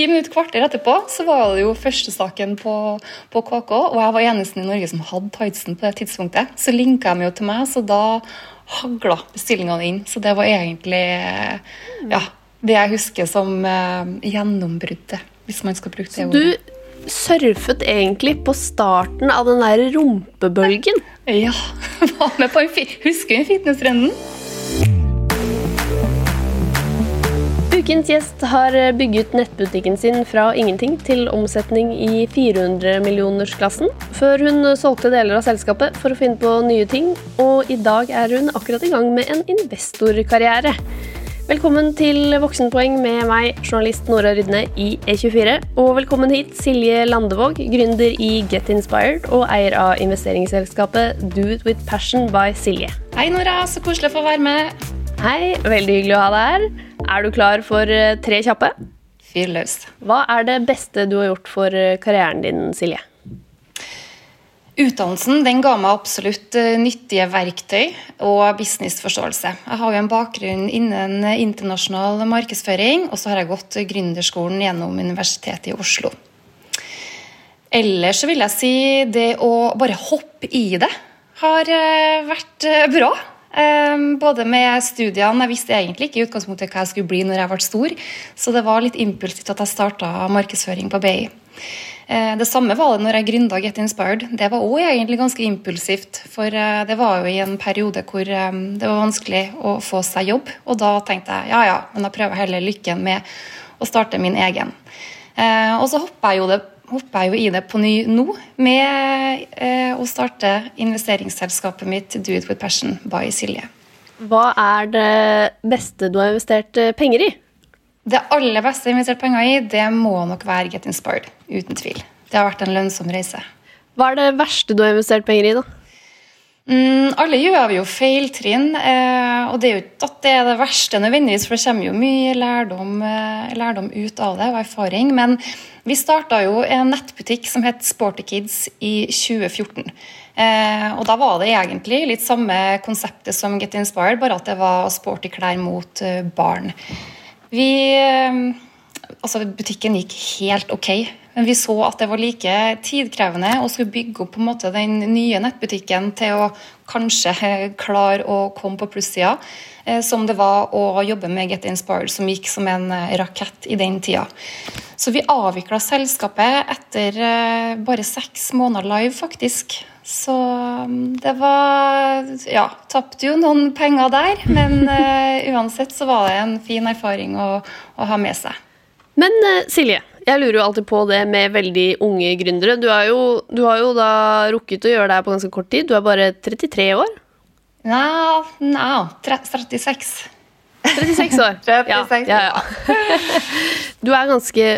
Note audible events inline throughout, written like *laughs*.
ti minutter, kvarter etterpå så var det jo førstesaken på, på KK, og jeg var eneste i Norge som hadde tightsen på det tidspunktet. Så linka de jo til meg, så da hagla bestillingene inn. Så det var egentlig ja, det jeg husker som eh, gjennombruddet, hvis man skal bruke det ordet. Du surfet egentlig på starten av den der rumpebølgen? Ja. *laughs* Var med på en, husker du fitnesstrenden? Ukens gjest har bygget nettbutikken sin fra ingenting til omsetning i 400-millionersklassen, før hun solgte deler av selskapet for å finne på nye ting, og i dag er hun akkurat i gang med en investorkarriere. Velkommen til Voksenpoeng med meg, journalist Nora Rydne i E24. Og velkommen hit, Silje Landevåg, gründer i Get Inspired og eier av investeringsselskapet Do It With Passion by Silje. Hei, Nora. Så koselig å få være med. Hei, veldig hyggelig å ha deg her. Er du klar for eh, tre kjappe? Fyr løs. Hva er det beste du har gjort for eh, karrieren din, Silje? Utdannelsen den ga meg absolutt eh, nyttige verktøy og businessforståelse. Jeg har jo en bakgrunn innen internasjonal markedsføring, og så har jeg gått gründerskolen gjennom Universitetet i Oslo. Ellers så vil jeg si det å bare hoppe i det har vært bra. Ehm, både med studiene Jeg visste egentlig ikke i utgangspunktet hva jeg skulle bli når jeg ble stor, så det var litt impulsivt at jeg starta markedsføring på BI. Eh, det samme var det når jeg gründa Get Inspired. Det var òg egentlig ganske impulsivt. For eh, det var jo i en periode hvor ehm, det var vanskelig å få seg jobb. Og da tenkte jeg ja ja, men da prøver jeg heller lykken med å starte min egen. Eh, og så hoppa jeg jo det hopper jeg jo i det på ny nå med eh, å starte investeringsselskapet mitt Do It With Passion by Silje. Hva er det beste du har investert eh, penger i? Det aller beste jeg har investert penger i, det må nok være Get Inspired. Uten tvil. Det har vært en lønnsom reise. Hva er det verste du har investert penger i, da? Mm, alle gjør jo feiltrinn, eh, og det er jo ikke at det er det verste nødvendigvis, for det kommer jo mye lærdom, eh, lærdom ut av det, og erfaring. Men vi starta jo en nettbutikk som het Sporty Kids i 2014. Eh, og da var det egentlig litt samme konseptet som Get Inspired, bare at det var sporty klær mot eh, barn. Vi eh, Altså, butikken gikk helt ok. Men vi så at det var like tidkrevende å skulle bygge opp på en måte den nye nettbutikken til å kanskje klare å komme på plussida, eh, som det var å jobbe med Get Inspired, som gikk som en eh, rakett i den tida. Så vi avvikla selskapet etter eh, bare seks måneder live, faktisk. Så mm, det var Ja, tapte jo noen penger der, men *laughs* uansett så var det en fin erfaring å, å ha med seg. Men Silje, jeg lurer jo alltid på det med veldig unge gründere. Du, jo, du har jo da rukket å gjøre det her på ganske kort tid. Du er bare 33 år? Nei, no, 36. 36 år. *laughs* 36, ja, ja, ja. Du er ganske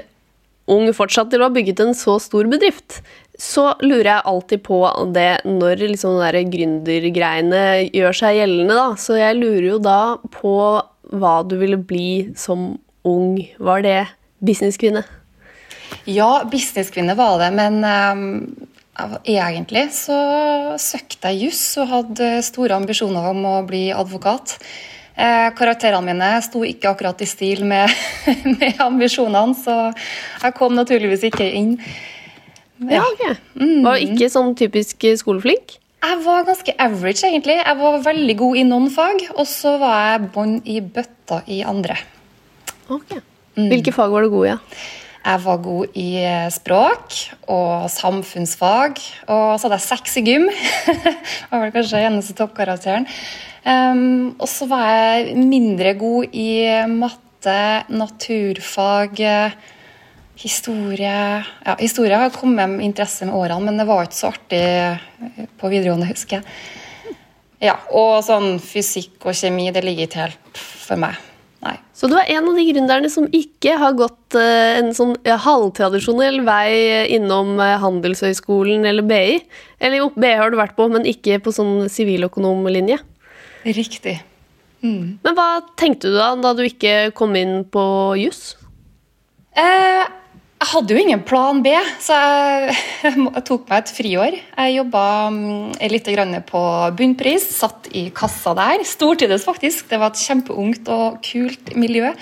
ung fortsatt til å ha bygget en så stor bedrift. Så lurer jeg alltid på det når liksom gründergreiene gjør seg gjeldende, da. Så jeg lurer jo da på hva du ville bli som ung. Var det businesskvinne? Ja, businesskvinne var det, men um, egentlig så søkte jeg juss og hadde store ambisjoner om å bli advokat. Eh, karakterene mine sto ikke akkurat i stil med, *laughs* med, ambisjonene, så jeg kom naturligvis ikke inn. Ja, ok. Mm. Var ikke sånn typisk skoleflink? Jeg var ganske average, egentlig. Jeg var veldig god i noen fag, og så var jeg bånn i bøtta i andre. Ok. Hvilke fag var du god i? Ja? Jeg var god i eh, språk og samfunnsfag. Og så hadde jeg seks i gym. *laughs* det var kanskje eneste toppkarakteren. Um, og så var jeg mindre god i matte, naturfag, historie Ja, historie har kommet med interesse med årene, men det var ikke så artig på videregående, husker jeg. Ja, Og sånn fysikk og kjemi, det ligger ikke helt for meg. Nei. Så du er en av de gründerne som ikke har gått uh, en sånn halvtradisjonell vei innom uh, Handelshøyskolen eller BI? Eller jo, BI har du vært på, men ikke på sånn siviløkonomlinje? Riktig. Mm. Men hva tenkte du da, da du ikke kom inn på juss? Eh, jeg hadde jo ingen plan B, så jeg, *laughs* tok meg et friår. Jeg jobba mm, litt på bunnpris, satt i kassa der. Stortides, faktisk. Det var et kjempeungt og kult miljø.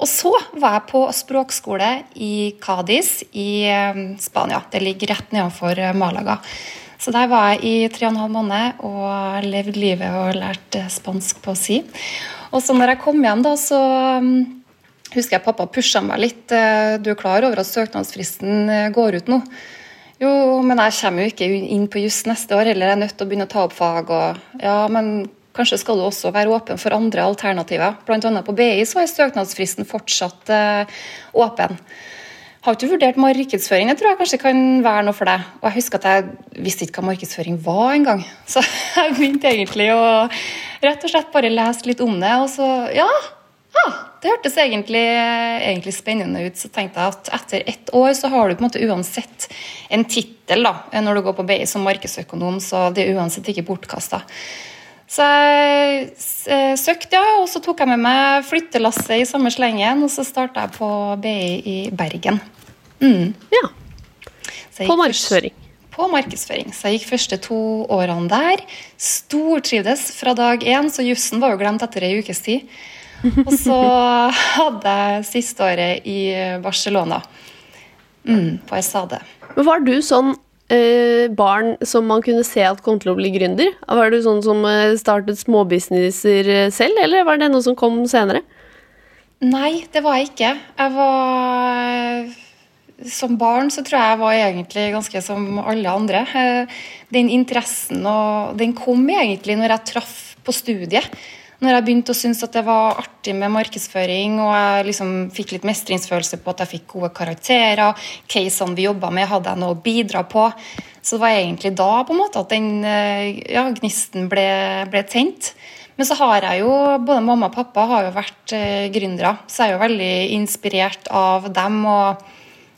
Og så var jeg på språkskole i Cádiz i eh, Spania. Det ligger rett nedenfor eh, Malaga. Så der var jeg i tre og en halv måned og levde livet og lærte spansk på si. Og så når jeg kom hjem, da, så husker jeg pappa pusha meg litt. Du er klar over at søknadsfristen går ut nå? Jo, men jeg kommer jo ikke inn på juss neste år heller. Jeg er nødt til å begynne å ta opp fag. Og, ja, men kanskje skal du også være åpen for andre alternativer. Annet på BI så er søknadsfristen fortsatt eh, åpen. Har ikke vurdert markedsføring. Det tror jeg kanskje kan være noe for deg. Og jeg husker at jeg visste ikke hva markedsføring var engang. *laughs* Så jeg begynte egentlig å rett og slett bare lese litt om det. Og så, ja, ah, det hørtes egentlig, egentlig, spennende ut. Så tenkte jeg at etter ett år så har du på en måte uansett en tittel når du går på BI som markedsøkonom, så det er uansett ikke bortkasta. Så jeg eh, søkte, ja, og så tok jeg med meg flyttelasset i samme slengen, og så starta jeg på BI i Bergen. Mm. Ja. På markedsføring. På markedsføring. Så jeg gikk første to årene der. Stortrivdes fra dag én, så jussen var jo glemt etter ei ukes tid. *laughs* Og så hadde jeg siste året i Barcelona, mm, på Esade. Men var du sånn eh, barn som man kunne se at kom til å bli gründer? Var du sånn som eh, startet småbusinesser eh, selv, eller var det noe som kom senere? Nei, det var jeg ikke. Jeg var Som barn så tror jeg jeg var egentlig ganske som alle andre. Den interessen og Den kom egentlig når jeg traff på studiet når jeg begynte å synes at det var artig med markedsføring, og jeg liksom fikk litt mestringsfølelse på at jeg fikk gode karakterer, casene vi jobba med, hadde jeg noe å bidra på. Så det var egentlig da på en måte at den eh, ja, gnisten ble, ble tent. Men så har jeg jo, både mamma og pappa har jo vært eh, gründere, så jeg er jo veldig inspirert av dem. og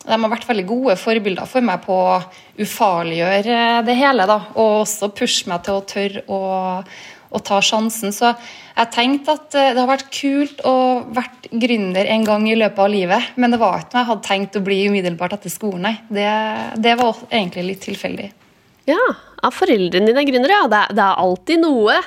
de har vært veldig gode forbilder for meg på å ufarliggjøre det hele. Da, og også pushe meg til å tørre å, å ta sjansen. Så jeg tenkte at eh, det har vært kult å vært gründer en gang i løpet av livet, men det var ikke noe jeg hadde tenkt å bli umiddelbart etter skolen, nei. Det, det var egentlig litt tilfeldig. Ja, av foreldrene dine er gründere, ja. Det er, det er, alltid noe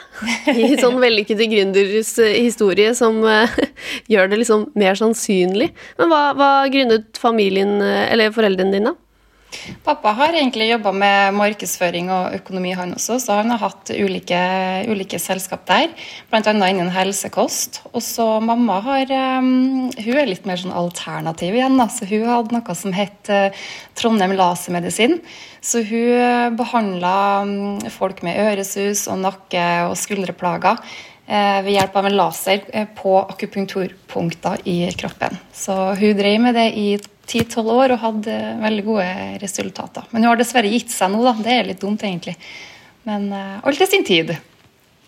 i *laughs* sånn vellykkede gründers eh, historie som uh, *laughs* gjør det liksom mer sannsynlig. Men hva, hva gründet familien, eller foreldrene dine? Pappa har egentlig jobba med markedsføring og økonomi, han også, så han har hatt ulike, ulike selskap der. Bl.a. innen helsekost. Og så mamma har um, Hun er litt mer sånn alternativ igjen. Da. Så hun hadde noe som het uh, Trondheim lasermedisin. Så hun behandla um, folk med øresus og nakke- og skuldreplager ved hjelp av en laser på akupunkturpunkter i kroppen. Så hun drev med det i 10-12 år og hadde veldig gode resultater. Men hun har dessverre gitt seg nå, da. Det er litt dumt, egentlig. Men uh, alt til sin tid.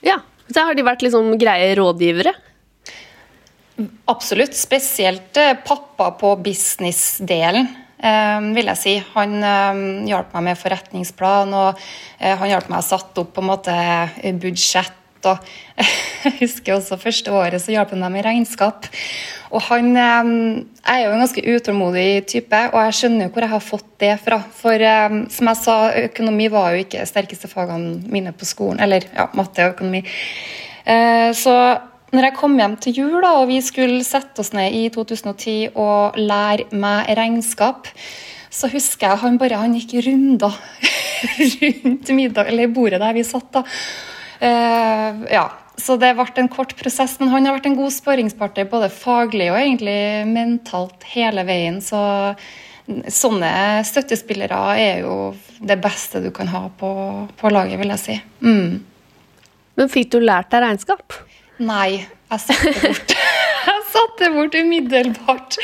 Ja. Så har de vært liksom greie rådgivere? Absolutt. Spesielt uh, pappa på businessdelen. Um, vil jeg si. Han um, hjalp meg med forretningsplan, og han hjalp meg å sette opp på en måte budsjett. Og *laughs* Jeg husker også første året så hjalp han meg med regnskap. Og han er jo en ganske utålmodig type, og jeg skjønner jo hvor jeg har fått det fra. For som jeg sa, økonomi var jo ikke sterkeste fagene mine på skolen. Eller ja, matte og økonomi. Eh, så når jeg kom hjem til jul da, og vi skulle sette oss ned i 2010 og lære meg regnskap, så husker jeg han bare han gikk runder *laughs* rundt middag, eller bordet der vi satt. da. Uh, ja, så det ble en kort prosess, men han har vært en god sparringspartner både faglig og egentlig mentalt hele veien. Så sånne støttespillere er jo det beste du kan ha på, på laget, vil jeg si. Mm. Men fikk du lært deg regnskap? Nei, jeg satte bort. *laughs* satte bort umiddelbart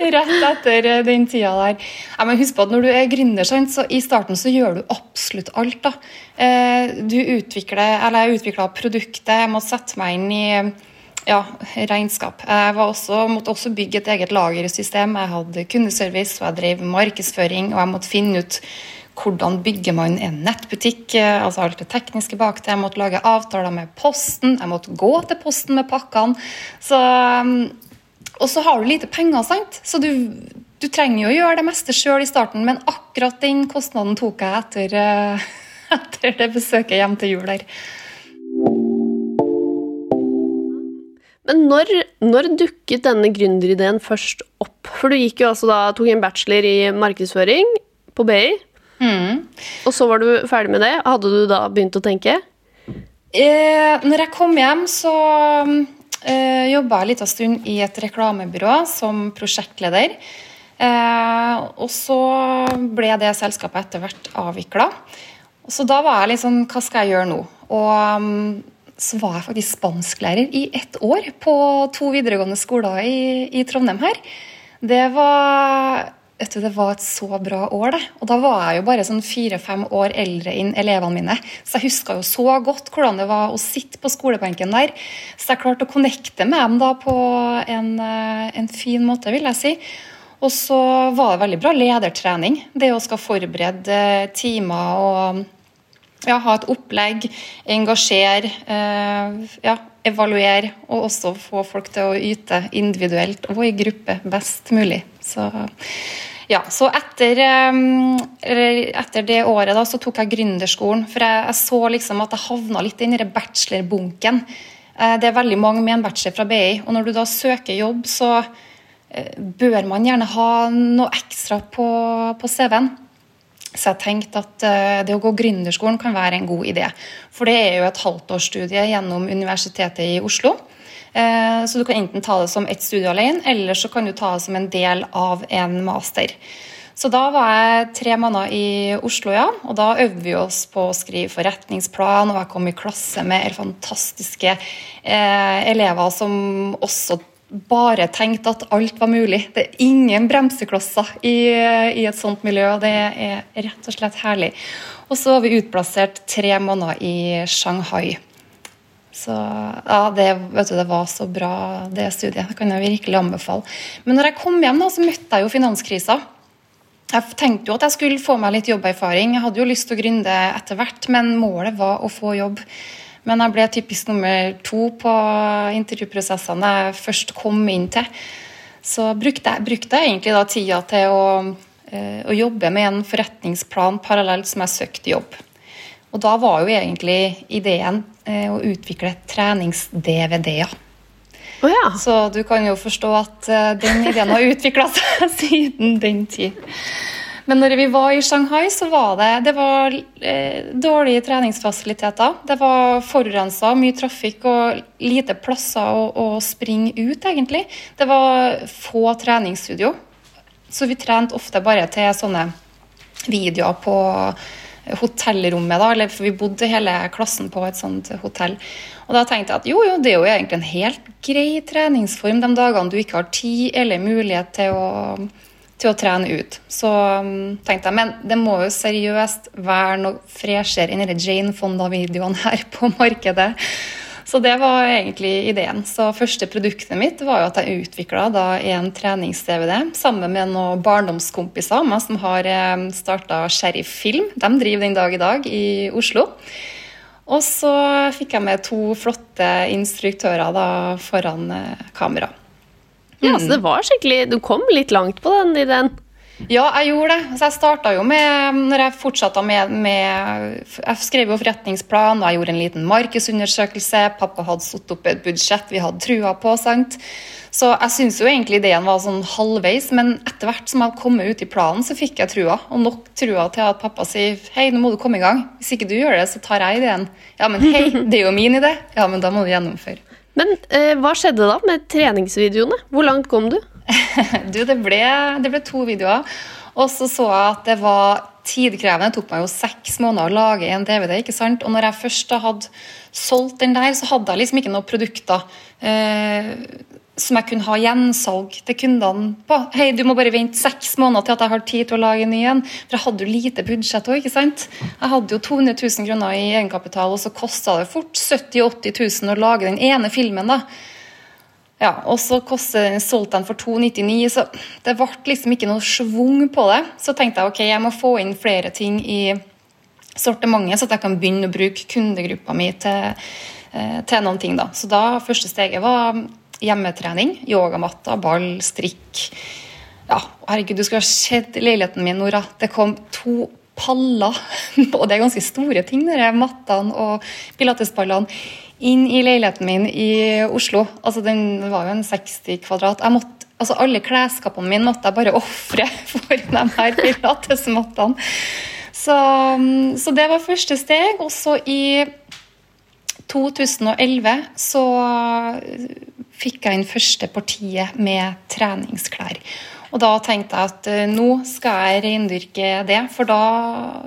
rett etter den tida der. Ja, men husk på at Når du er gründer, så i starten så gjør du absolutt alt. da. Eh, du utvikler, eller Jeg utvikla produktet, jeg må sette meg inn i ja, regnskap. Jeg også, måtte også bygge et eget lagersystem. Jeg hadde kundeservice, og jeg drev markedsføring, og jeg måtte finne ut hvordan bygger man en nettbutikk, eh, altså alt det tekniske bak det. Jeg måtte lage avtaler med Posten, jeg måtte gå til Posten med pakkene. Så, mm, og så har du lite penger, sant? så du, du trenger jo å gjøre det meste sjøl i starten, men akkurat den kostnaden tok jeg etter, eh, *laughs* etter det besøket hjem til jul der. Men når, når dukket denne gründerideen først opp? For du gikk jo altså da, tok en bachelor i markedsføring på BI. Mm. Og så var du ferdig med det. Hadde du da begynt å tenke? Eh, når jeg kom hjem, så eh, jobba jeg en liten stund i et reklamebyrå som prosjektleder. Eh, og så ble det selskapet etter hvert avvikla. Så da var jeg litt sånn Hva skal jeg gjøre nå? Og um, så var jeg faktisk spansklærer i ett år på to videregående skoler i, i Trondheim her. Det var vet du, det var et så bra år, det. Og da var jeg jo bare sånn fire-fem år eldre enn elevene mine. Så jeg huska jo så godt hvordan det var å sitte på skolebenken der. Så jeg klarte å connecte med dem da på en, eh, en fin måte, vil jeg si. Og så var det veldig bra ledertrening. Det å skal forberede timer og ja, ha et opplegg, engasjere, eh, ja, evaluere og også få folk til å yte individuelt og i gruppe best mulig. Så, ja, så etter, etter, det året da, så tok jeg gründerskolen, for jeg, jeg så liksom at jeg havna litt i den bachelorbunken. Eh, det er veldig mange med en bachelor fra BI, og når du da søker jobb, så Eh, bør man gjerne ha noe ekstra på, på CV-en. Så jeg tenkte at eh, det å gå gründerskolen kan være en god idé. For det er jo et halvtårsstudie gjennom Universitetet i Oslo. Eh, så du kan enten ta det som ett studie alene, eller så kan du ta det som en del av en master. Så da var jeg tre måneder i Oslo, ja. Og da øvde vi oss på å skrive forretningsplan, og jeg kom i klasse med fantastiske eh, elever som også bare tenkte at alt var mulig. Det er ingen bremseklosser i, i, et sånt miljø, det er rett og slett herlig. Og så var vi utplassert tre måneder i Shanghai. Så ja, det, du, det, var så bra, det studiet. Det kan jeg virkelig anbefale. Men når jeg kom hjem, da, så møtte jeg jo finanskrisa. Jeg tenkte jo at jeg skulle få meg litt jobberfaring. Jeg hadde jo lyst til å gründe etter hvert, men målet var å få jobb. Men jeg ble typisk nummer to på intervjuprosessene jeg først kom inn til. Så brukte jeg, brukte jeg egentlig da tida til å, eh, å, jobbe med en forretningsplan parallelt som jeg søkte jobb. Og da var jo egentlig ideen eh, å utvikle trenings-DVD-er. Oh, ja. Så du kan jo forstå at eh, den ideen har utvikla seg *laughs* siden den tid. Men når vi var i Shanghai, så var det, det var, eh, dårlige treningsfasiliteter. Det var forurensa, mye trafikk og lite plasser å, å, springe ut, egentlig. Det var få treningsstudio. Så vi trente ofte bare til sånne videoer på hotellrommet, da, eller for vi bodde hele klassen på et sånt hotell. Og da tenkte jeg at jo, jo, det er jo egentlig en helt grei treningsform de dagene du ikke har tid eller mulighet til å til å trene ut. Så um, tenkte jeg, men det må jo seriøst være noe freshere enn Jane Fonda-videoene her på markedet. Så det var egentlig ideen. Så første produktet mitt var jo at jeg utvikla en trenings-DVD sammen med noen barndomskompiser meg som har um, starta Sheriff Film. De driver den dag i dag i Oslo. Og så fikk jeg med to flotte instruktører da foran kamera. kamera. Ja, Så det var skikkelig Du kom litt langt på den ideen? Ja, jeg gjorde det. Så jeg starta jo med når jeg fortsatte med, med, Jeg skrev jo forretningsplan, og jeg gjorde en liten markedsundersøkelse. Pappa hadde satt opp et budsjett vi hadde trua på. sant? Så jeg syns jo egentlig ideen var sånn halvveis, men etter hvert som jeg kommet ut i planen, så fikk jeg trua. Og nok trua til at pappa sier hei, nå må du komme i gang. Hvis ikke du gjør det, så tar jeg ideen. Ja, men hei, det er jo min idé. Ja, men da må du gjennomføre. Men eh, hva skjedde da med treningsvideoene? Hvor langt kom du? *laughs* du, det ble, det ble to videoer. Og så så jeg at det var tidkrevende. Det tok meg jo seks måneder å lage en DVD. ikke sant? Og når jeg først hadde solgt den der, så hadde jeg liksom ikke noen produkter. Eh, som jeg kunne ha gjensalg til kundene på. Hei, du må bare vente seks måneder til at jeg har tid til å lage en ny en. For jeg hadde jo lite budsjett òg, ikke sant. Jeg hadde jo 200 000 kroner i egenkapital, og så kosta det fort 70 000-80 000 å lage den ene filmen, da. Ja, og så solgte den for 299, så det ble liksom ikke noe schwung på det. Så tenkte jeg ok, jeg må få inn flere ting i sortimentet, så at jeg kan begynne å bruke kundegruppa mi til, eh, til noen ting. da. Så da første steget var hjemmetrening. Yogamatta, ball, strikk. Ja, herregud, du skulle ha sett leiligheten min, Nora. Det kom to paller, *laughs* og det er ganske store ting, de mattene og pilatesballene, inn i leiligheten min i Oslo. Altså, Den var jo en 60 kvadrat. Jeg måtte, altså Alle klesskapene mine måtte jeg bare ofre *laughs* for de her pilatesmattene. Så, så det var første steg. Og så i 2011 så fikk jeg inn første partiet med treningsklær. Og da tenkte jeg at uh, nå skal jeg reindyrke det, for da,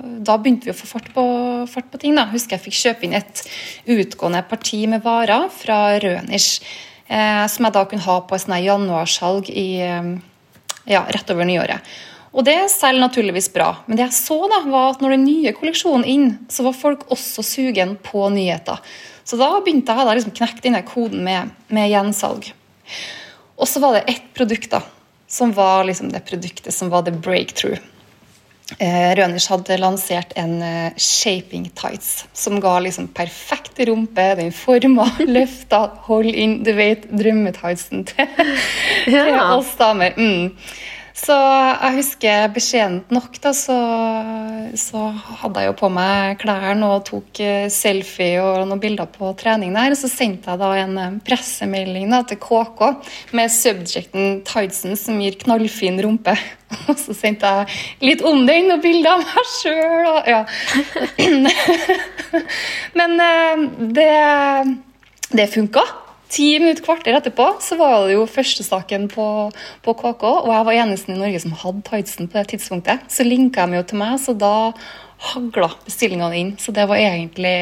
da, begynte vi å få fart på, fart på ting. da. Husker jeg fikk kjøpe inn et utgående parti med varer fra Rønish, eh, som jeg da kunne ha på et januarsalg i, eh, ja, rett over nyåret. Og det selger naturligvis bra, men det jeg så da, var at når den nye kolleksjonen inn, så var folk også sugen på nyheter. Så da begynte jeg å liksom knekke denne koden med, med gjensalg. Og så var det ett produkt da, som var liksom det produktet som var the breakthrough. Rønish Røners hadde lansert en uh, shaping tights som ga liksom perfekt rumpe. Den forma, *laughs* løfta, hold inn Du vet drømmetightsen til, ja. til oss damer. Mm. Så jeg husker beskjedent nok, da, så, så, hadde jeg jo på meg klærne og tok eh, selfie og noen bilder på trening der. Og så sendte jeg da en eh, pressemelding da, til KK med subjecten 'Tidesen som gir knallfin rumpe'. *laughs* Og så sendte jeg litt om den og bilder av meg sjøl og ja. *clears throat* Men eh, det, det funka. Ti minutter, kvarter etterpå så var det jo førstesaken på, på KK, og jeg var eneste i Norge som hadde tightsen på det tidspunktet. Så linka de jo til meg, så da hagla bestillingene inn. Så det var egentlig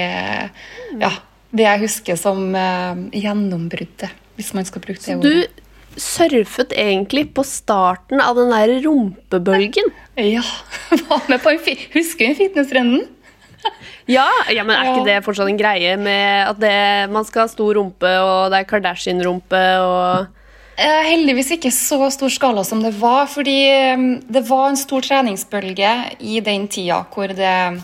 ja, det jeg husker som uh, gjennombruddet, hvis man skal bruke det ordet. Du surfet egentlig på starten av den der rumpebølgen? Ja. *laughs* Var med på en Husker du fitnesstrenden? *laughs* ja, ja, men er ikke det fortsatt en greie med at det, man skal ha stor rumpe, og det er Kardashian-rumpe og Heldigvis ikke så stor skala som det var. fordi um, det var en stor treningsbølge i den tida hvor det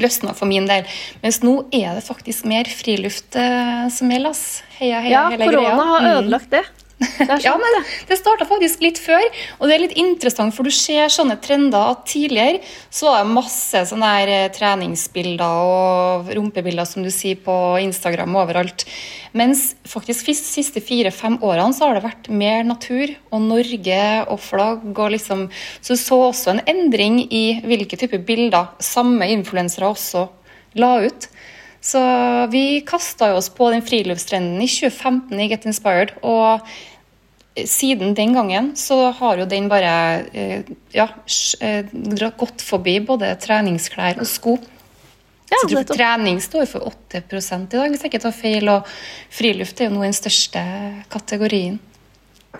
løsna for min del. Mens nå er det faktisk mer friluft uh, som gjelder. Heia, heia, ja, korona har mm. ødelagt det. *laughs* ja, men det, det starta faktisk litt før, og det er litt interessant, for du ser sånne trender at tidligere så var det masse sånne her eh, treningsbilder og rumpebilder som du sier på Instagram overalt. Mens faktisk de siste fire-fem årene så har det vært mer natur og Norge og flagg. og liksom, Så du så også en endring i hvilke typer bilder samme influensere også la ut. Så vi kasta oss på den friluftstrenden i 2015 i Get Inspired. Og siden den gangen så har jo den bare eh, ja, eh, gått forbi både treningsklær og sko. Ja, så tror trening står for 8 i dag, hvis jeg ikke tar feil. Og friluft er jo nå den største kategorien.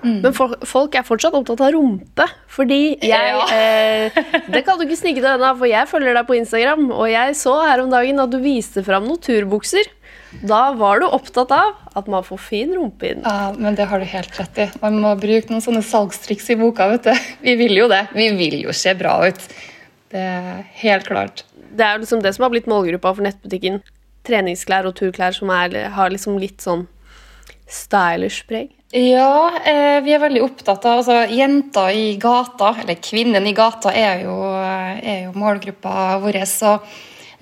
Mm. Men folk er fortsatt opptatt av rumpe. Fordi jeg ja. eh, Det kan du ikke snike deg unna, for jeg følger deg på Instagram. Og jeg så her om dagen at du viste fram noen turbukser. Da var du opptatt av at man får fin rumpe inn. Ja, men det har du helt rett i. Man må bruke noen sånne salgstriks i boka. vet du. *laughs* Vi vil jo det. Vi vil jo se bra ut. Det er helt klart. Det er liksom det som har blitt målgruppa for nettbutikken. Treningsklær og turklær som er, har liksom litt sånn stylish preg. Ja, eh, vi er veldig opptatt av altså, Jenter i gata, eller kvinnen i gata, er jo, er jo målgruppa vår. Så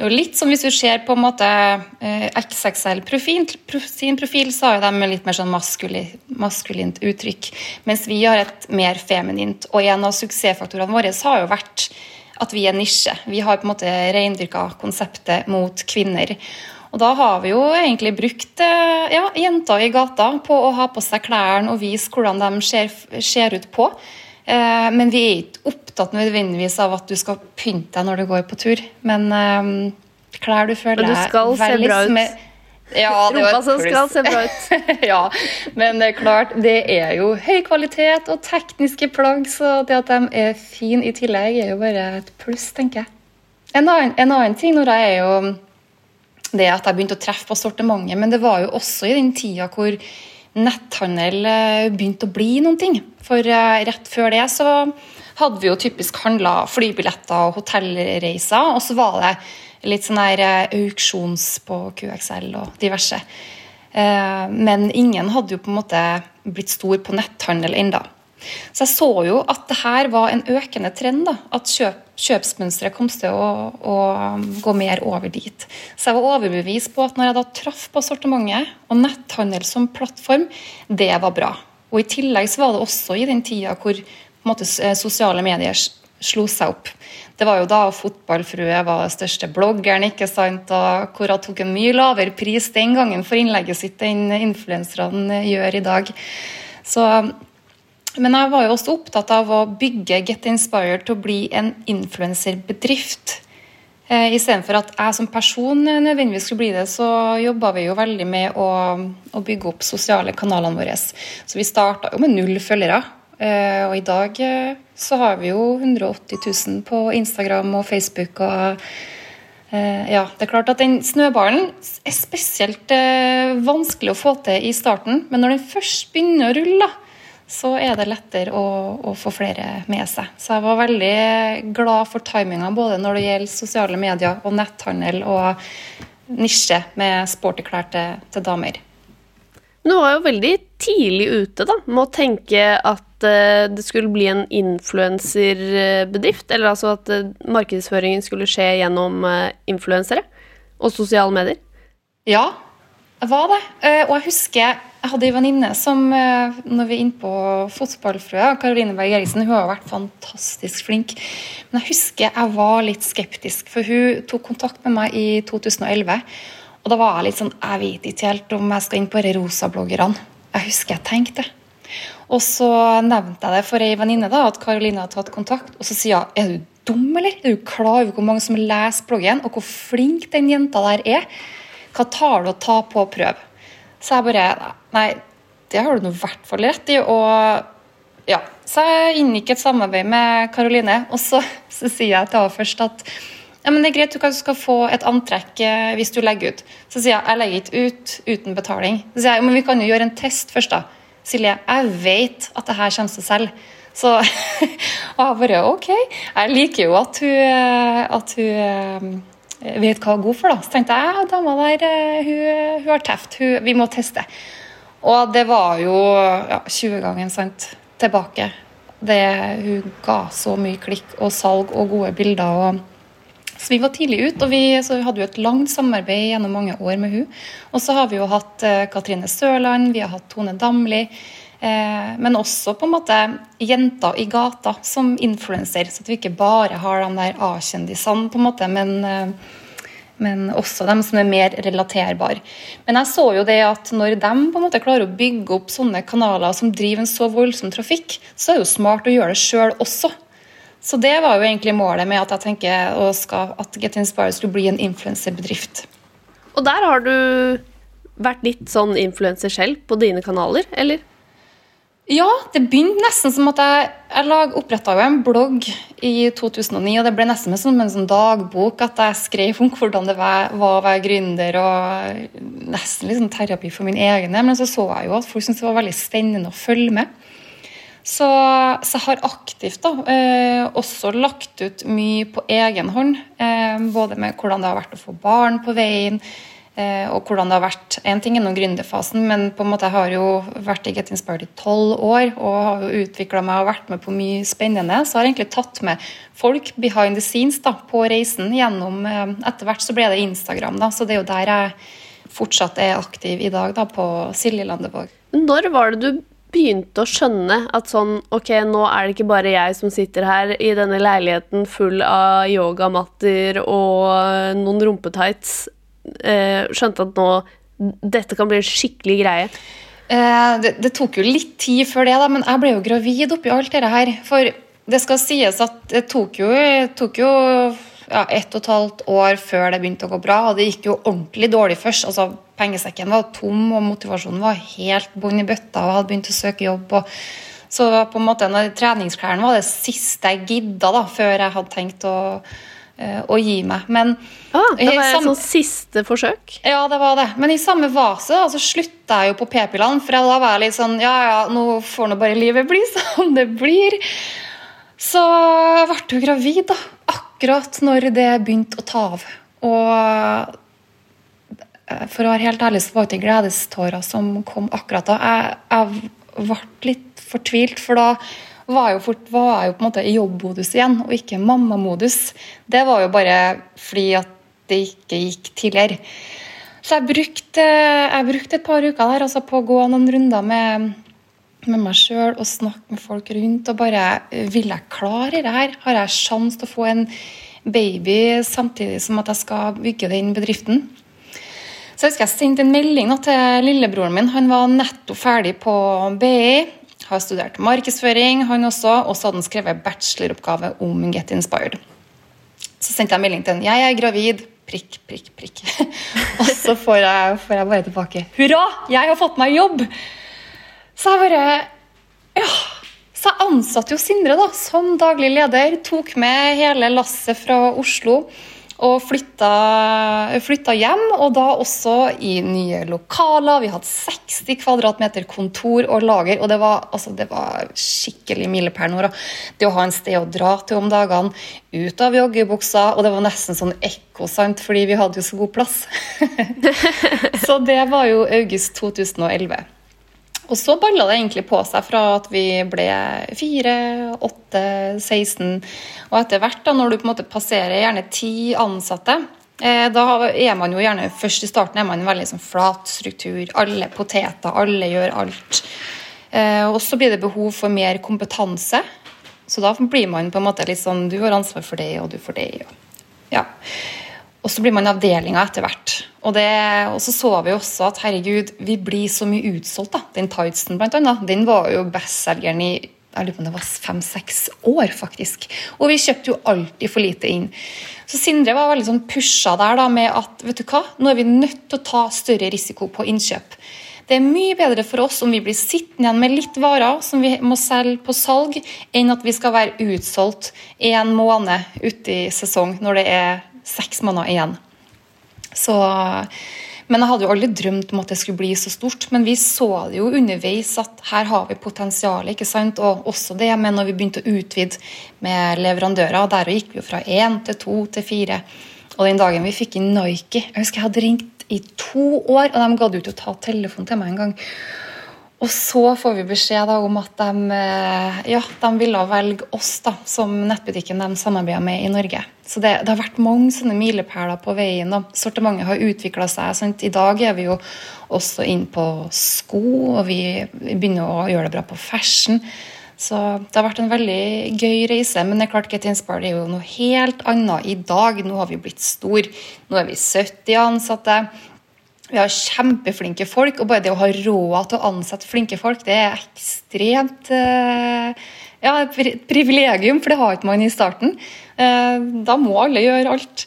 jo litt som hvis du ser på en måte eh, XXL-profil, sin profil, så har de litt mer sånn maskulin, maskulint uttrykk. Mens vi har et mer feminint. Og en av suksessfaktorene våre har jo vært at vi er nisje. Vi har på en måte reindyrka konseptet mot kvinner. Og da har vi jo egentlig brukt eh, ja, jenter i gata på å ha på seg klærne og vise hvordan de ser, ser ut på. Eh, men vi er ikke opptatt nødvendigvis av at du skal pynte deg når du går på tur. Men um, klær du føler Men du skal se bra ut. Ja, Rumpa som skal se bra ut. ja, men det er klart, det er jo høy kvalitet og tekniske plagg, så det at de er fine i tillegg, er jo bare et pluss, tenker jeg. En annen, en annen ting Nora, er jo det at jeg begynte å treffe på sortimentet, men det var jo også i den tida hvor netthandel eh, begynte å bli noen ting. For eh, rett før det så hadde vi jo typisk handla flybilletter og hotellreiser, og så var det litt sånn her eh, auksjons på QXL og diverse. Men ingen hadde jo på en måte blitt stor på netthandel enda. Så jeg så jo at det her var en økende trend. da, At kjøp, kjøpsmønsteret kom til å, å, gå mer over dit. Så jeg var overbevist på at når jeg da traff på sortimentet og netthandel som plattform, det var bra. Og I tillegg så var det også i den tida hvor måte, sosiale medier slo seg opp. Det var jo da Fotballfrue var den største bloggeren, ikke sant? og hvor hun tok en mye lavere pris den gangen for innlegget sitt enn influenserne gjør i dag. Så men jeg var jo også opptatt av å bygge Get Inspired til å bli en influenserbedrift. Eh, Istedenfor at jeg som person nødvendigvis skulle bli det, så jobba vi jo veldig med å, å, bygge opp sosiale kanalene våre. Så vi starta jo med null følgere. Eh, og i dag eh, så har vi jo 180 000 på Instagram og Facebook. og eh, ja, det er klart at den Snøballen er spesielt vanskelig å få til i starten, men når den først begynner å rulle, så er det lettere å, å, få flere med seg. Så jeg var veldig glad for timinga både når det gjelder sosiale medier og netthandel og nisje med sporty klær til, til damer. Du var jo veldig tidlig ute da, med å tenke at uh, det skulle bli en influenserbedrift. Eller altså at uh, markedsføringen skulle skje gjennom uh, influensere og sosiale medier. Ja, det var det. og jeg husker jeg hadde en venninne som, eh, når vi er inne på fotballfrue, Karoline Berg Eriksen, hun har vært fantastisk flink. Men jeg husker jeg var litt skeptisk, for hun tok kontakt med meg i 2011. Og da var jeg litt sånn Jeg vet ikke helt om jeg skal inn på de rosa-bloggerne. Jeg husker jeg tenkte. Og så nevnte jeg det for ei venninne da, at Karoline hadde tatt kontakt. Og så sier hun er du dum, eller? Er du klar over hvor mange som leser bloggen, og hvor flink den jenta der er? Hva tar du å ta på prøve? Så jeg bare Nei, det har du nå i hvert fall rett i. Og ja, så jeg inngikk et samarbeid med Karoline, og så, så sier jeg til henne først at ja, men det er greit, du skal få et antrekk eh, hvis du legger ut. Så sier jeg jeg legger ikke ut uten betaling. Så sier jeg men vi kan jo gjøre en test først, da. Silje, jeg vet at det her kommer til selv. Så *laughs* Og jeg bare OK. Jeg liker jo at hun, at hun eh, vet hva hun er god for, da. Så tenkte jeg ja, dama der, hun, hun har teft. vi må teste. Og det var jo ja, 20 ganger sant, tilbake. Det, hun ga så mye klikk og salg og gode bilder. Og, så vi var tidlig ute, og vi, vi hadde jo et langt samarbeid gjennom mange år med hun. Og så har vi jo hatt eh, Katrine Sørland, vi har hatt Tone Damli. Eh, men også på en måte jenter i gata som influenser, så at vi ikke bare har de der A-kjendisene, på en måte, men eh, men også dem som er mer relaterbare. Men jeg så jo det at når de på en måte klarer å bygge opp sånne kanaler som driver en så voldsom trafikk, så er det jo smart å gjøre det sjøl også. Så det var jo egentlig målet med at jeg tenker at Get Inspired skulle bli en influenserbedrift. Og der har du vært litt sånn influenser selv på dine kanaler, eller? Ja, det begynte nesten som at jeg, jeg oppretta en blogg i 2009. og Det ble nesten som en sånn dagbok at jeg skrev om hvordan det var, var å være gründer. og Nesten litt sånn terapi for min egen Men så så jeg jo at folk syntes det var veldig spennende å følge med. Så, så jeg har aktivt da, eh, også lagt ut mye på egen hånd. Eh, både med hvordan det har vært å få barn på veien Eh, og hvordan det har vært. En ting gjennom gründerfasen, men på en måte jeg har jo vært i Get Inspired i tolv år og har jo utvikla meg og vært med på mye spennende. Så jeg har egentlig tatt med folk behind the scenes da, på reisen gjennom eh, Etter hvert så ble det Instagram, da, så det er jo der jeg fortsatt er aktiv i dag, da, på Silje Landevåg. Når var det du begynte å skjønne at sånn Ok, nå er det ikke bare jeg som sitter her i denne leiligheten full av yogamatter og noen rumpetights eh, skjønte at nå dette kan bli en skikkelig greie? Eh, det, det, tok jo litt tid før det, da, men jeg ble jo gravid oppi alt dette her. For det skal sies at det tok jo, tok jo ja, ett og et halvt år før det begynte å gå bra. Og det gikk jo ordentlig dårlig først. altså Pengesekken var tom, og motivasjonen var helt bånn i bøtta. og hadde begynt å søke jobb. Og, så på en måte treningsklærne var det siste jeg gidda da, før jeg hadde tenkt å Eh, å gi meg. Men ah, Det var et sånn siste forsøk? Ja, det var det. Men i samme vase da, så slutta jeg jo på p-pillene. For da var jeg litt sånn Ja, ja, nå får nå bare livet bli som det blir. Så jeg ble jo gravid, da. Akkurat når det begynte å ta av. Og eh, for å være helt ærlig så var det ikke gledestårer som kom akkurat da. Jeg, jeg ble litt fortvilt, for da var, jo jo på en måte i jobbmodus igjen, og ikke mammamodus. Det var jo bare fordi at det ikke gikk tidligere. Så jeg brukte, jeg brukte et par uker der altså på å gå noen runder med, med meg sjøl og snakke med folk rundt. og bare Vil jeg klare det her? Har jeg sjanse til å få en baby samtidig som at jeg skal bygge den bedriften? Så jeg husker jeg sendte en melding til lillebroren min. Han var nettopp ferdig på BI. Har studert markedsføring, han også. Og så hadde han skrevet bacheloroppgave om Get Inspired. Så sendte jeg melding til han. Jeg er gravid. Prikk, prikk, prikk. *laughs* og så får jeg, får jeg bare tilbake. Hurra! Jeg har fått meg jobb! Så jeg bare Ja. Så jeg ansatte jo Sindre da, som daglig leder. Tok med hele lasset fra Oslo og flytta, flytta, hjem, og da også i nye lokaler. Vi hadde 60 kvadratmeter kontor og lager, og det var, altså, det var skikkelig milepæl. Det å ha en sted å dra til om dagene, ut av joggebuksa, og det var nesten sånn ekko, sant, fordi vi hadde jo så god plass. *laughs* så det var jo august 2011. Og så balla det egentlig på seg fra at vi ble 4, 8, 16 Og etter hvert, da, når du på en måte passerer gjerne ti ansatte, eh, da er man jo gjerne først i starten er man en veldig sånn flat struktur. Alle poteter, alle gjør alt. Eh, og så blir det behov for mer kompetanse. Så da blir man på en måte litt sånn Du har ansvar for det, og du får det. Ja. Og så blir man avdelinga etter hvert. Og, det, og, så så vi også at herregud, vi blir så mye utsolgt. da. Den tightsen, blant annet, den var jo bestselgeren i jeg lurer på om det var fem-seks år, faktisk. Og vi kjøpte jo alltid for lite inn. Så Sindre var veldig sånn pusha der da med at vet du hva, nå er vi nødt til å ta større risiko på innkjøp. Det er mye bedre for oss om vi blir sittende igjen med litt varer som vi må selge på salg, enn at vi skal være utsolgt en måned ute i sesong når det er seks måneder igjen. Så, men jeg hadde jo aldri drømt om at det skulle bli så stort. Men vi så det jo underveis at her har vi potensial. ikke sant? Og også det med når vi begynte å utvide med leverandører. Der gikk vi jo fra én til to til fire. Og den dagen vi fikk inn Nike Jeg husker jeg hadde ringt i to år, og de gadd ikke å ta telefonen til meg engang. Og så får vi beskjed da, om at de, eh, ja, de ville velge oss da, som nettbutikken de samarbeider med i Norge. Så det, det har vært mange sånne milepæler på veien. Da. Sortimentet har utvikla seg. Sant? I dag er vi jo også inn på sko, og vi begynner å gjøre det bra på fashion. Så det har vært en veldig gøy reise. Men det er klart Get Inspired er jo noe helt annet i dag. Nå har vi blitt stor. Nå er vi 70 ansatte. Vi har kjempeflinke folk, og bare det å ha råd til å ansette flinke folk, det er ekstremt eh, ja, et privilegium, for det har ikke man i starten. Eh, da må alle gjøre alt.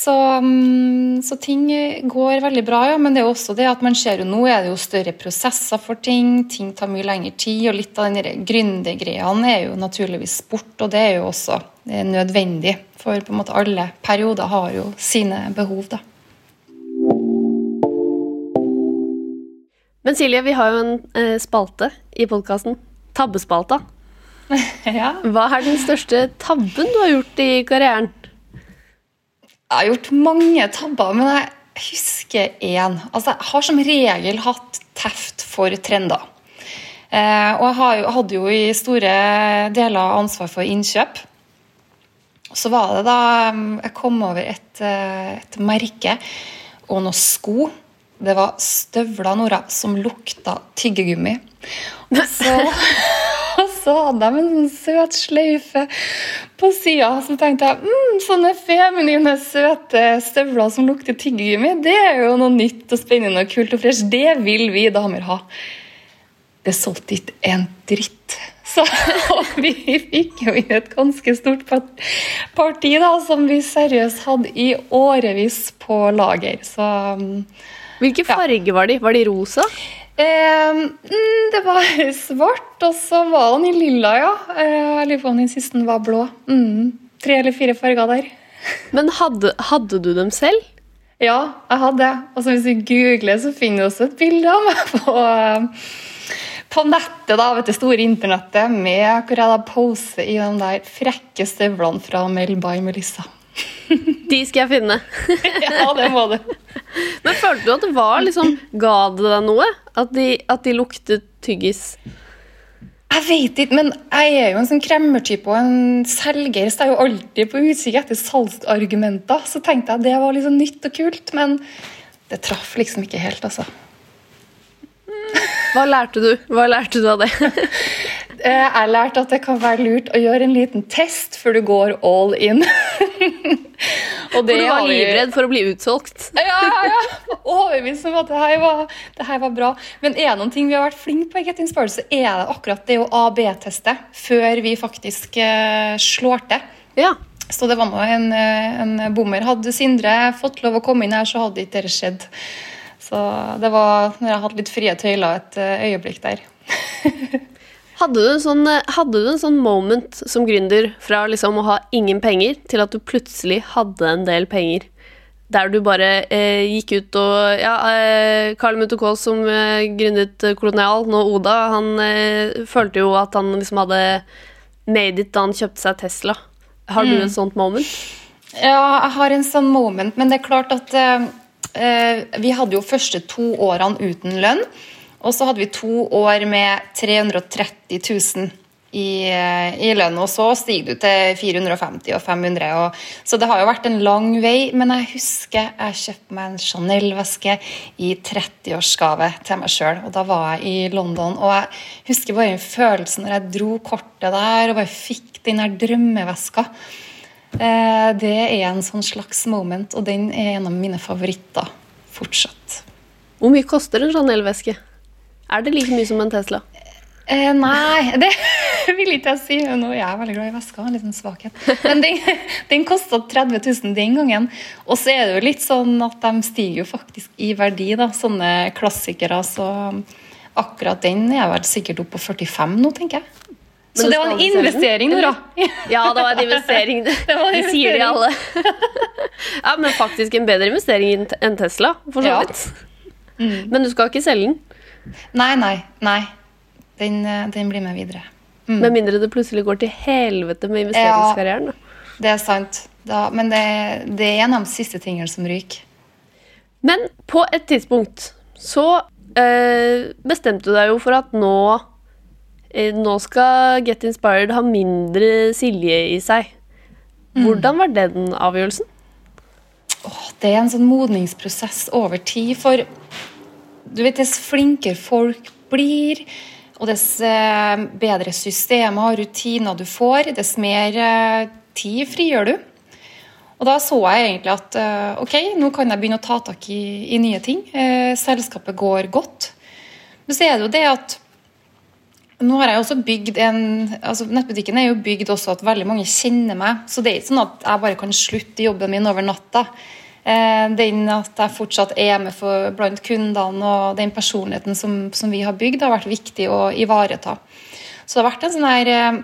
Så, mm, så, ting går veldig bra, ja. Men det er også det at man ser jo nå er det jo større prosesser for ting. Ting tar mye lengre tid. Og litt av den gründergreiene er jo naturligvis sport, og det er jo også nødvendig. For på en måte alle perioder har jo sine behov, da. Men Silje, vi har jo en eh, spalte i podkasten. Tabbespalta. *laughs* ja. Hva er den største tabben du har gjort i karrieren? Jeg har gjort mange tabber, men jeg husker én. Altså, jeg har som regel hatt teft for trender. Eh, og jeg hadde jo i store deler ansvar for innkjøp. Så var det da mm, jeg kom over et, eh, et merke og noen sko det var støvla Nora som lukta tyggegummi. Og så, *laughs* og så hadde de en sånn søt sløyfe på sida. Så tenkte jeg mm, sånne feminine, søte støvler som lukter tyggegummi, det er jo noe nytt og spennende og kult og fresh. Det vil vi damer ha. Det solgte ikke en dritt. Så *laughs* vi fikk jo inn et ganske stort parti da, som vi seriøst hadde i årevis på lager. Så Hvilke farger var de? Var de rosa? Eh, det var *laughs* svart, og så var den i lilla, ja. Eh, jeg lurer på om den siste var blå. Mm. Tre eller fire farger der. *laughs* Men hadde, hadde, du dem selv? Ja, jeg hadde det. Altså, hvis du googler, så finner du også et bilde av meg på, på nettet, da, vet du, store internettet, med hvor jeg da poser i de der frekke støvlene fra Mel by Melissa. De skal jeg finne. *laughs* ja, det må du. Men følte du at det var liksom Ga det deg noe? At de, at de luktet tyggis? Jeg vet ikke, men jeg er jo en sånn kremmertype og en selger, så jeg er jo alltid på utkikk etter salgsargumenter. Så tenkte jeg at det var liksom nytt og kult, men det traff liksom ikke helt, altså. Hva lærte du Hva lærte du av det? *laughs* Eh, Jeg lærte at det kan være lurt å gjøre en liten test før du går all in. *laughs* og For du var vi- livredd for å bli utsolgt. Ja, ja, ja. Overbevist om at det her, var, det her var bra. Men er det noen ting vi har vært flinke på, i Get Inspired, er det akkurat det å AB-teste før vi faktisk uh, slår til. Ja. Så det var nå en, eh, en bommer. Hadde Sindre fått lov å komme inn her, så hadde ikke det skjedd. Så det var når jeg hadde litt frie tøyler et eh, øyeblikk der. *laughs* Hadde du, en sånn, eh, hadde du en sånn moment som gründer fra liksom å ha ingen penger til at du plutselig hadde en del penger? Der du bare eh, gikk ut og Ja, eh, Carl Munthe-Kaas som eh, gründet eh, Kolonial, nå Oda, han eh, følte jo at han liksom hadde made it da han kjøpte seg Tesla. Har du et sånt moment? Ja, jeg har en sånn moment, men det er klart at eh, vi hadde jo første to årene uten lønn. Og så hadde vi to år med 330 000 i, eh, i lønn, og så stiger du til 450 og 500. Og, så det har jo vært en lang vei, men jeg husker jeg kjøpte meg en Chanel-veske i 30-årsgave til meg sjøl. Og da var jeg i London, og jeg husker bare en følelse når jeg dro kortet der og bare fikk den der drømmeveska. Eh, Det er en sånn slags moment, og den er en av mine favoritter fortsatt. Hvor mye koster en Chanel-veske? Er det like mye som en Tesla? Eh, nei, *laughs* det vil ikke jeg si. Nå er jeg veldig glad i vesker. En liten svakhet. Men den, *laughs* den kosta 30 000 den gangen. Og så er det jo litt sånn at de stiger jo faktisk i verdi, da. Sånne klassikere. Så akkurat den er vel sikkert opp på 45 nå, tenker jeg. Men Så det var en investering, Nora. *laughs* Ja, det var en investering. Det, Det var en de sier de alle. ja, Men faktisk en bedre investering enn- Tesla, for så Ja. Mm. Men du skal ikke selge den, Nei, nei, nei. Den, eh, den blir med videre. med mindre det plutselig går til helvete med investeringskarrieren. Ja, Det er sant. Da, men det, det er en av de siste tingene som ryker. Men på et tidspunkt så eh, bestemte du deg jo for at nå eh, Nå skal Get Inspired ha mindre Silje i seg. Hvordan var den avgjørelsen? Åh, det er en sånn modningsprosess over tid. For du vet, dess flinkere folk blir, og dess eh, bedre systemer og rutiner du får, dess mer eh, tid frigjør du. Og da så jeg egentlig at eh, ok, nå kan jeg begynne å ta tak i, i nye ting. Selskapet går godt. Men så er det jo det at nå har jeg også bygd en, altså Nettbutikken er jo bygd også at veldig mange kjenner meg. Så det er ikke sånn at jeg bare kan slutte jobben min over natta. Eh, den at jeg fortsatt er med for, blant kundene og den personligheten som, som vi har bygd, har vært viktig å ivareta. Så det har vært en sånn her eh,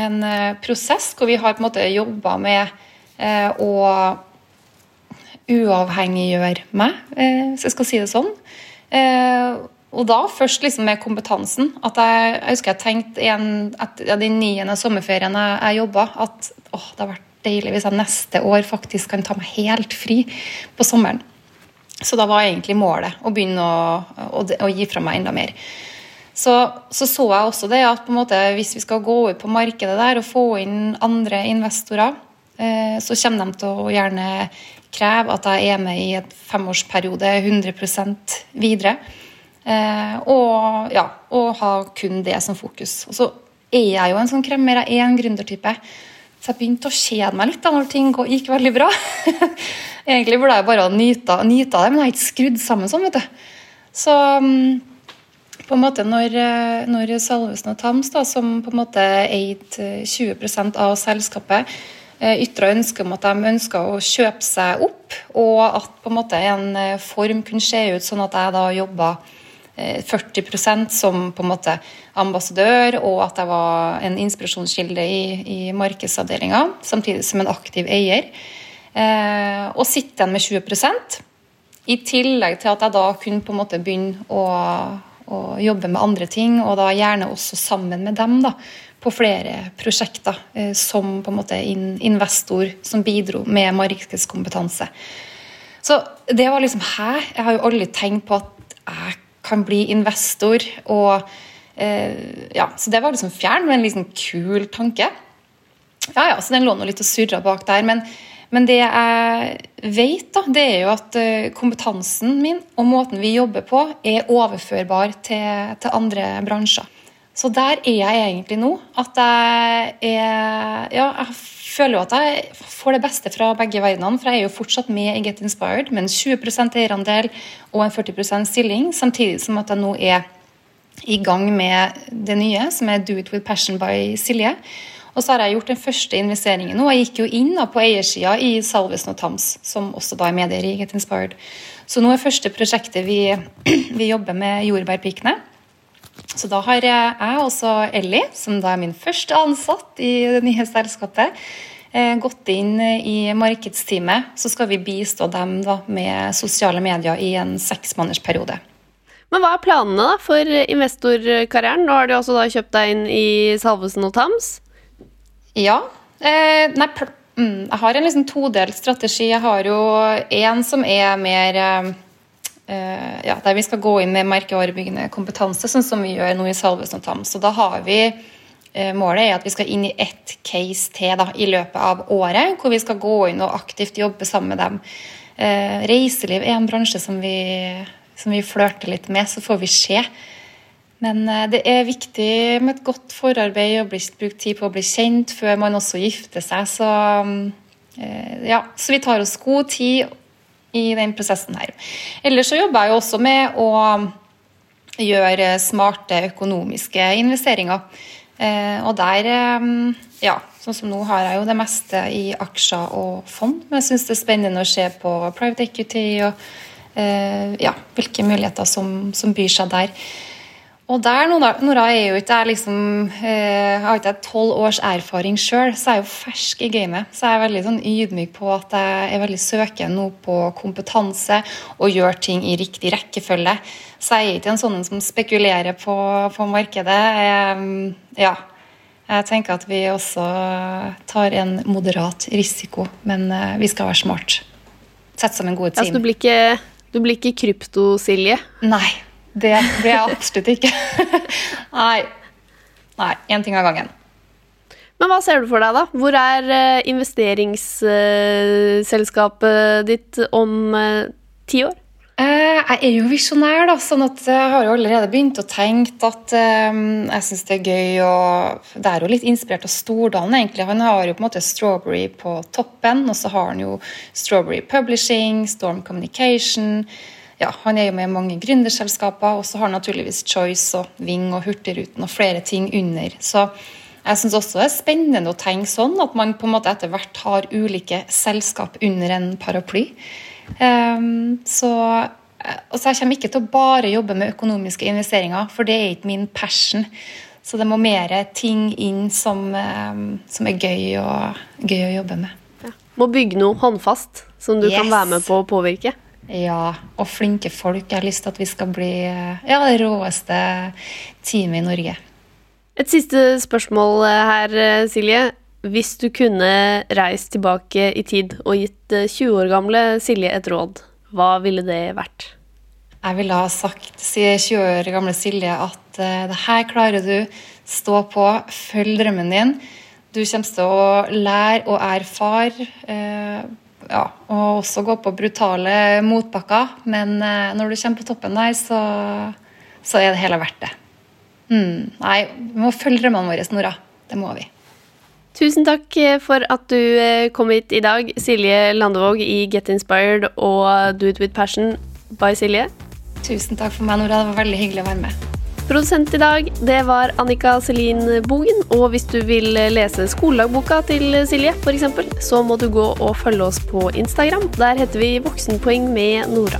en eh, prosess hvor vi har på en måte jobba med eh, å uavhengiggjøre meg, hvis jeg skal si det sånn. Og da først liksom med kompetansen. At jeg, jeg husker jeg tenkte en, etter ja, den niende sommerferien jeg, jeg jobba, at åh, det har vært deilig hvis jeg neste år faktisk kan ta meg helt fri på sommeren. Så da var egentlig målet å begynne å, å, å gi fra meg enda mer. Så, så så jeg også det at måte, hvis vi skal gå ut på markedet der og få inn andre investorer, eh, så kommer de til å gjerne kreve at jeg er med i et femårsperiode 100% videre. Eh, og, ja, og ha kun det som fokus. Og så er jeg jo en sånn kremmer, jeg er en gründertype. Så jeg begynte å kjede meg litt da når ting gikk veldig bra. *laughs* Egentlig burde jeg bare nyte nyta det, men jeg er ikke skrudd sammen sånn, vet du. Så mm, på en måte når, eh, når Salvesen og Tams, da, som på en måte eide eh, 20% av selskapet, eh, ytra ønske om at de ønska å kjøpe seg opp, og at på en måte en eh, form kunne se ut sånn at jeg da jobba 40% som på en måte ambassadør, og at jeg var en inspirasjonskilde i, i markedsavdelinga, samtidig som en aktiv eier. Eh, og sitte igjen med 20% i tillegg til at jeg da kunne på en måte begynne å, å jobbe med andre ting, og da gjerne også sammen med dem da, på flere prosjekter eh, som på en måte in investor som bidro med markedskompetanse. Så det var liksom her. Jeg har jo aldri tenkt på at jeg kan bli investor og Eh, ja, Så det var liksom fjern, men en liksom kul tanke. Ja, ja, så den lå nå litt og surra bak der. Men, men, det jeg vet, da, det er jo at eh, kompetansen min og måten vi jobber på, er overførbar til, til andre bransjer. Så der er jeg egentlig nå. At jeg er Ja, jeg føler jo at jeg får det beste fra begge verdenene. For jeg er jo fortsatt med i Get Inspired med en 20% eierandel og en 40% stilling, samtidig som at jeg nå er i gang med det nye, som er Do It With Passion by Silje. Og så har jeg gjort den første investeringen nå. Jeg gikk jo inn på eiersida i Salvesen og Tams, som også da er medier i Get Inspired. Så nå er første prosjektet vi, *clears throat* vi jobber med jordbærpikene. Så da har jeg også Ellie, som da er min første ansatt i det nye selskapet, eh, gått inn i markedsteamet. Så skal vi bistå dem da med sosiale medier i en seksmånedersperiode. Men hva er planene da for investorkarrieren? Nå har du også da kjøpt deg inn i Salvesen og Tams. Ja. Eh, nei, mm, jeg har en liksom todelt strategi. Jeg har jo en som er mer eh, ja, der vi skal gå inn med merkevarebyggende kompetanse, sånn som vi gjør nå i Salvesen og Tams. Så da har vi eh, Målet er at vi skal inn i ett case til da, i løpet av året, hvor vi skal gå inn og aktivt jobbe sammen med dem. Eh, reiseliv er en bransje som vi som vi flørter litt med, så får vi se. Men eh, det er viktig med et godt forarbeid og bruke tid på å bli kjent før man også gifter seg. Så, eh, ja, så vi tar oss god tid i den prosessen her. Ellers så jobber jeg jo også med å gjøre smarte økonomiske investeringer. Eh, og der, ja, sånn som nå har jeg jo det meste i aksjer og fond, men jeg syns det er spennende å se på private equity og Eh, ja, hvilke muligheter som, som, byr seg der. Og der, Nora, er jo ikke jeg liksom eh, har ikke tolv års erfaring sjøl, så jeg er jo fersk i gamet. Så jeg er veldig sånn ydmyk på at jeg er veldig søkende nå på kompetanse og gjør ting i riktig rekkefølge. Så jeg er ikke en sånn som spekulerer på, på markedet. Jeg, ja, jeg tenker at vi også tar en moderat risiko, men eh, vi skal være smart. Sette sammen gode team. Altså, du blir ikke du blir ikke krypto-Silje? Nei, det blir jeg absolutt ikke. *laughs* Nei. Nei, én ting av gangen. Men hva ser du for deg, da? Hvor er eh, investeringsselskapet ditt om eh, ti år? Eh, jeg er jo visjonær, da, sånn at jeg har jo allerede begynt å tenke at um, jeg syns det er gøy å Det er jo litt inspirert av Stordalen, egentlig. Han har jo på en måte Strawberry på toppen, og så har han jo Strawberry Publishing, Storm Communication. Ja, Han er jo med i mange gründerselskaper, og så har han naturligvis Choice og Ving og Hurtigruten og flere ting under. Så jeg syns også det er spennende å tenke sånn, at man på en måte etter hvert har ulike selskap under en paraply. Um, så altså jeg kommer ikke til å bare jobbe med økonomiske investeringer, for det er ikke min passion. Så det må mer ting inn som, um, som er gøy, og, gøy, å jobbe med. Ja. Må bygge noe håndfast som du yes. kan være med på å påvirke. Ja, og flinke folk. Jeg har lyst til at vi skal bli ja, det råeste teamet i Norge. Et siste spørsmål her, Silje. Hvis du kunne reist tilbake i tid og gitt 20 eh, år gamle Silje et råd, hva ville det vært? Jeg ville ha sagt til 20 år gamle Silje at det her klarer du. Stå på, følg drømmen din. Du kommer til å lære og erfare. Ja, og også gå på brutale motbakker. Men uh, når du kommer på toppen der, så, så er det hele verdt det. Mm, nei, vi må følge drømmene våre, Nora. Det må vi. Tusen takk eh, for at du eh, kom hit i dag, Silje Landevåg i Get Inspired og Do It With Passion by Silje. Tusen takk for meg, Nora. Det var veldig hyggelig å være med. Produsent i dag, det var Annika Selin Bogen. Og hvis du vil lese skoledagboka til Silje, f.eks., så må du gå og følge oss på Instagram. Der heter vi Voksenpoeng med Nora.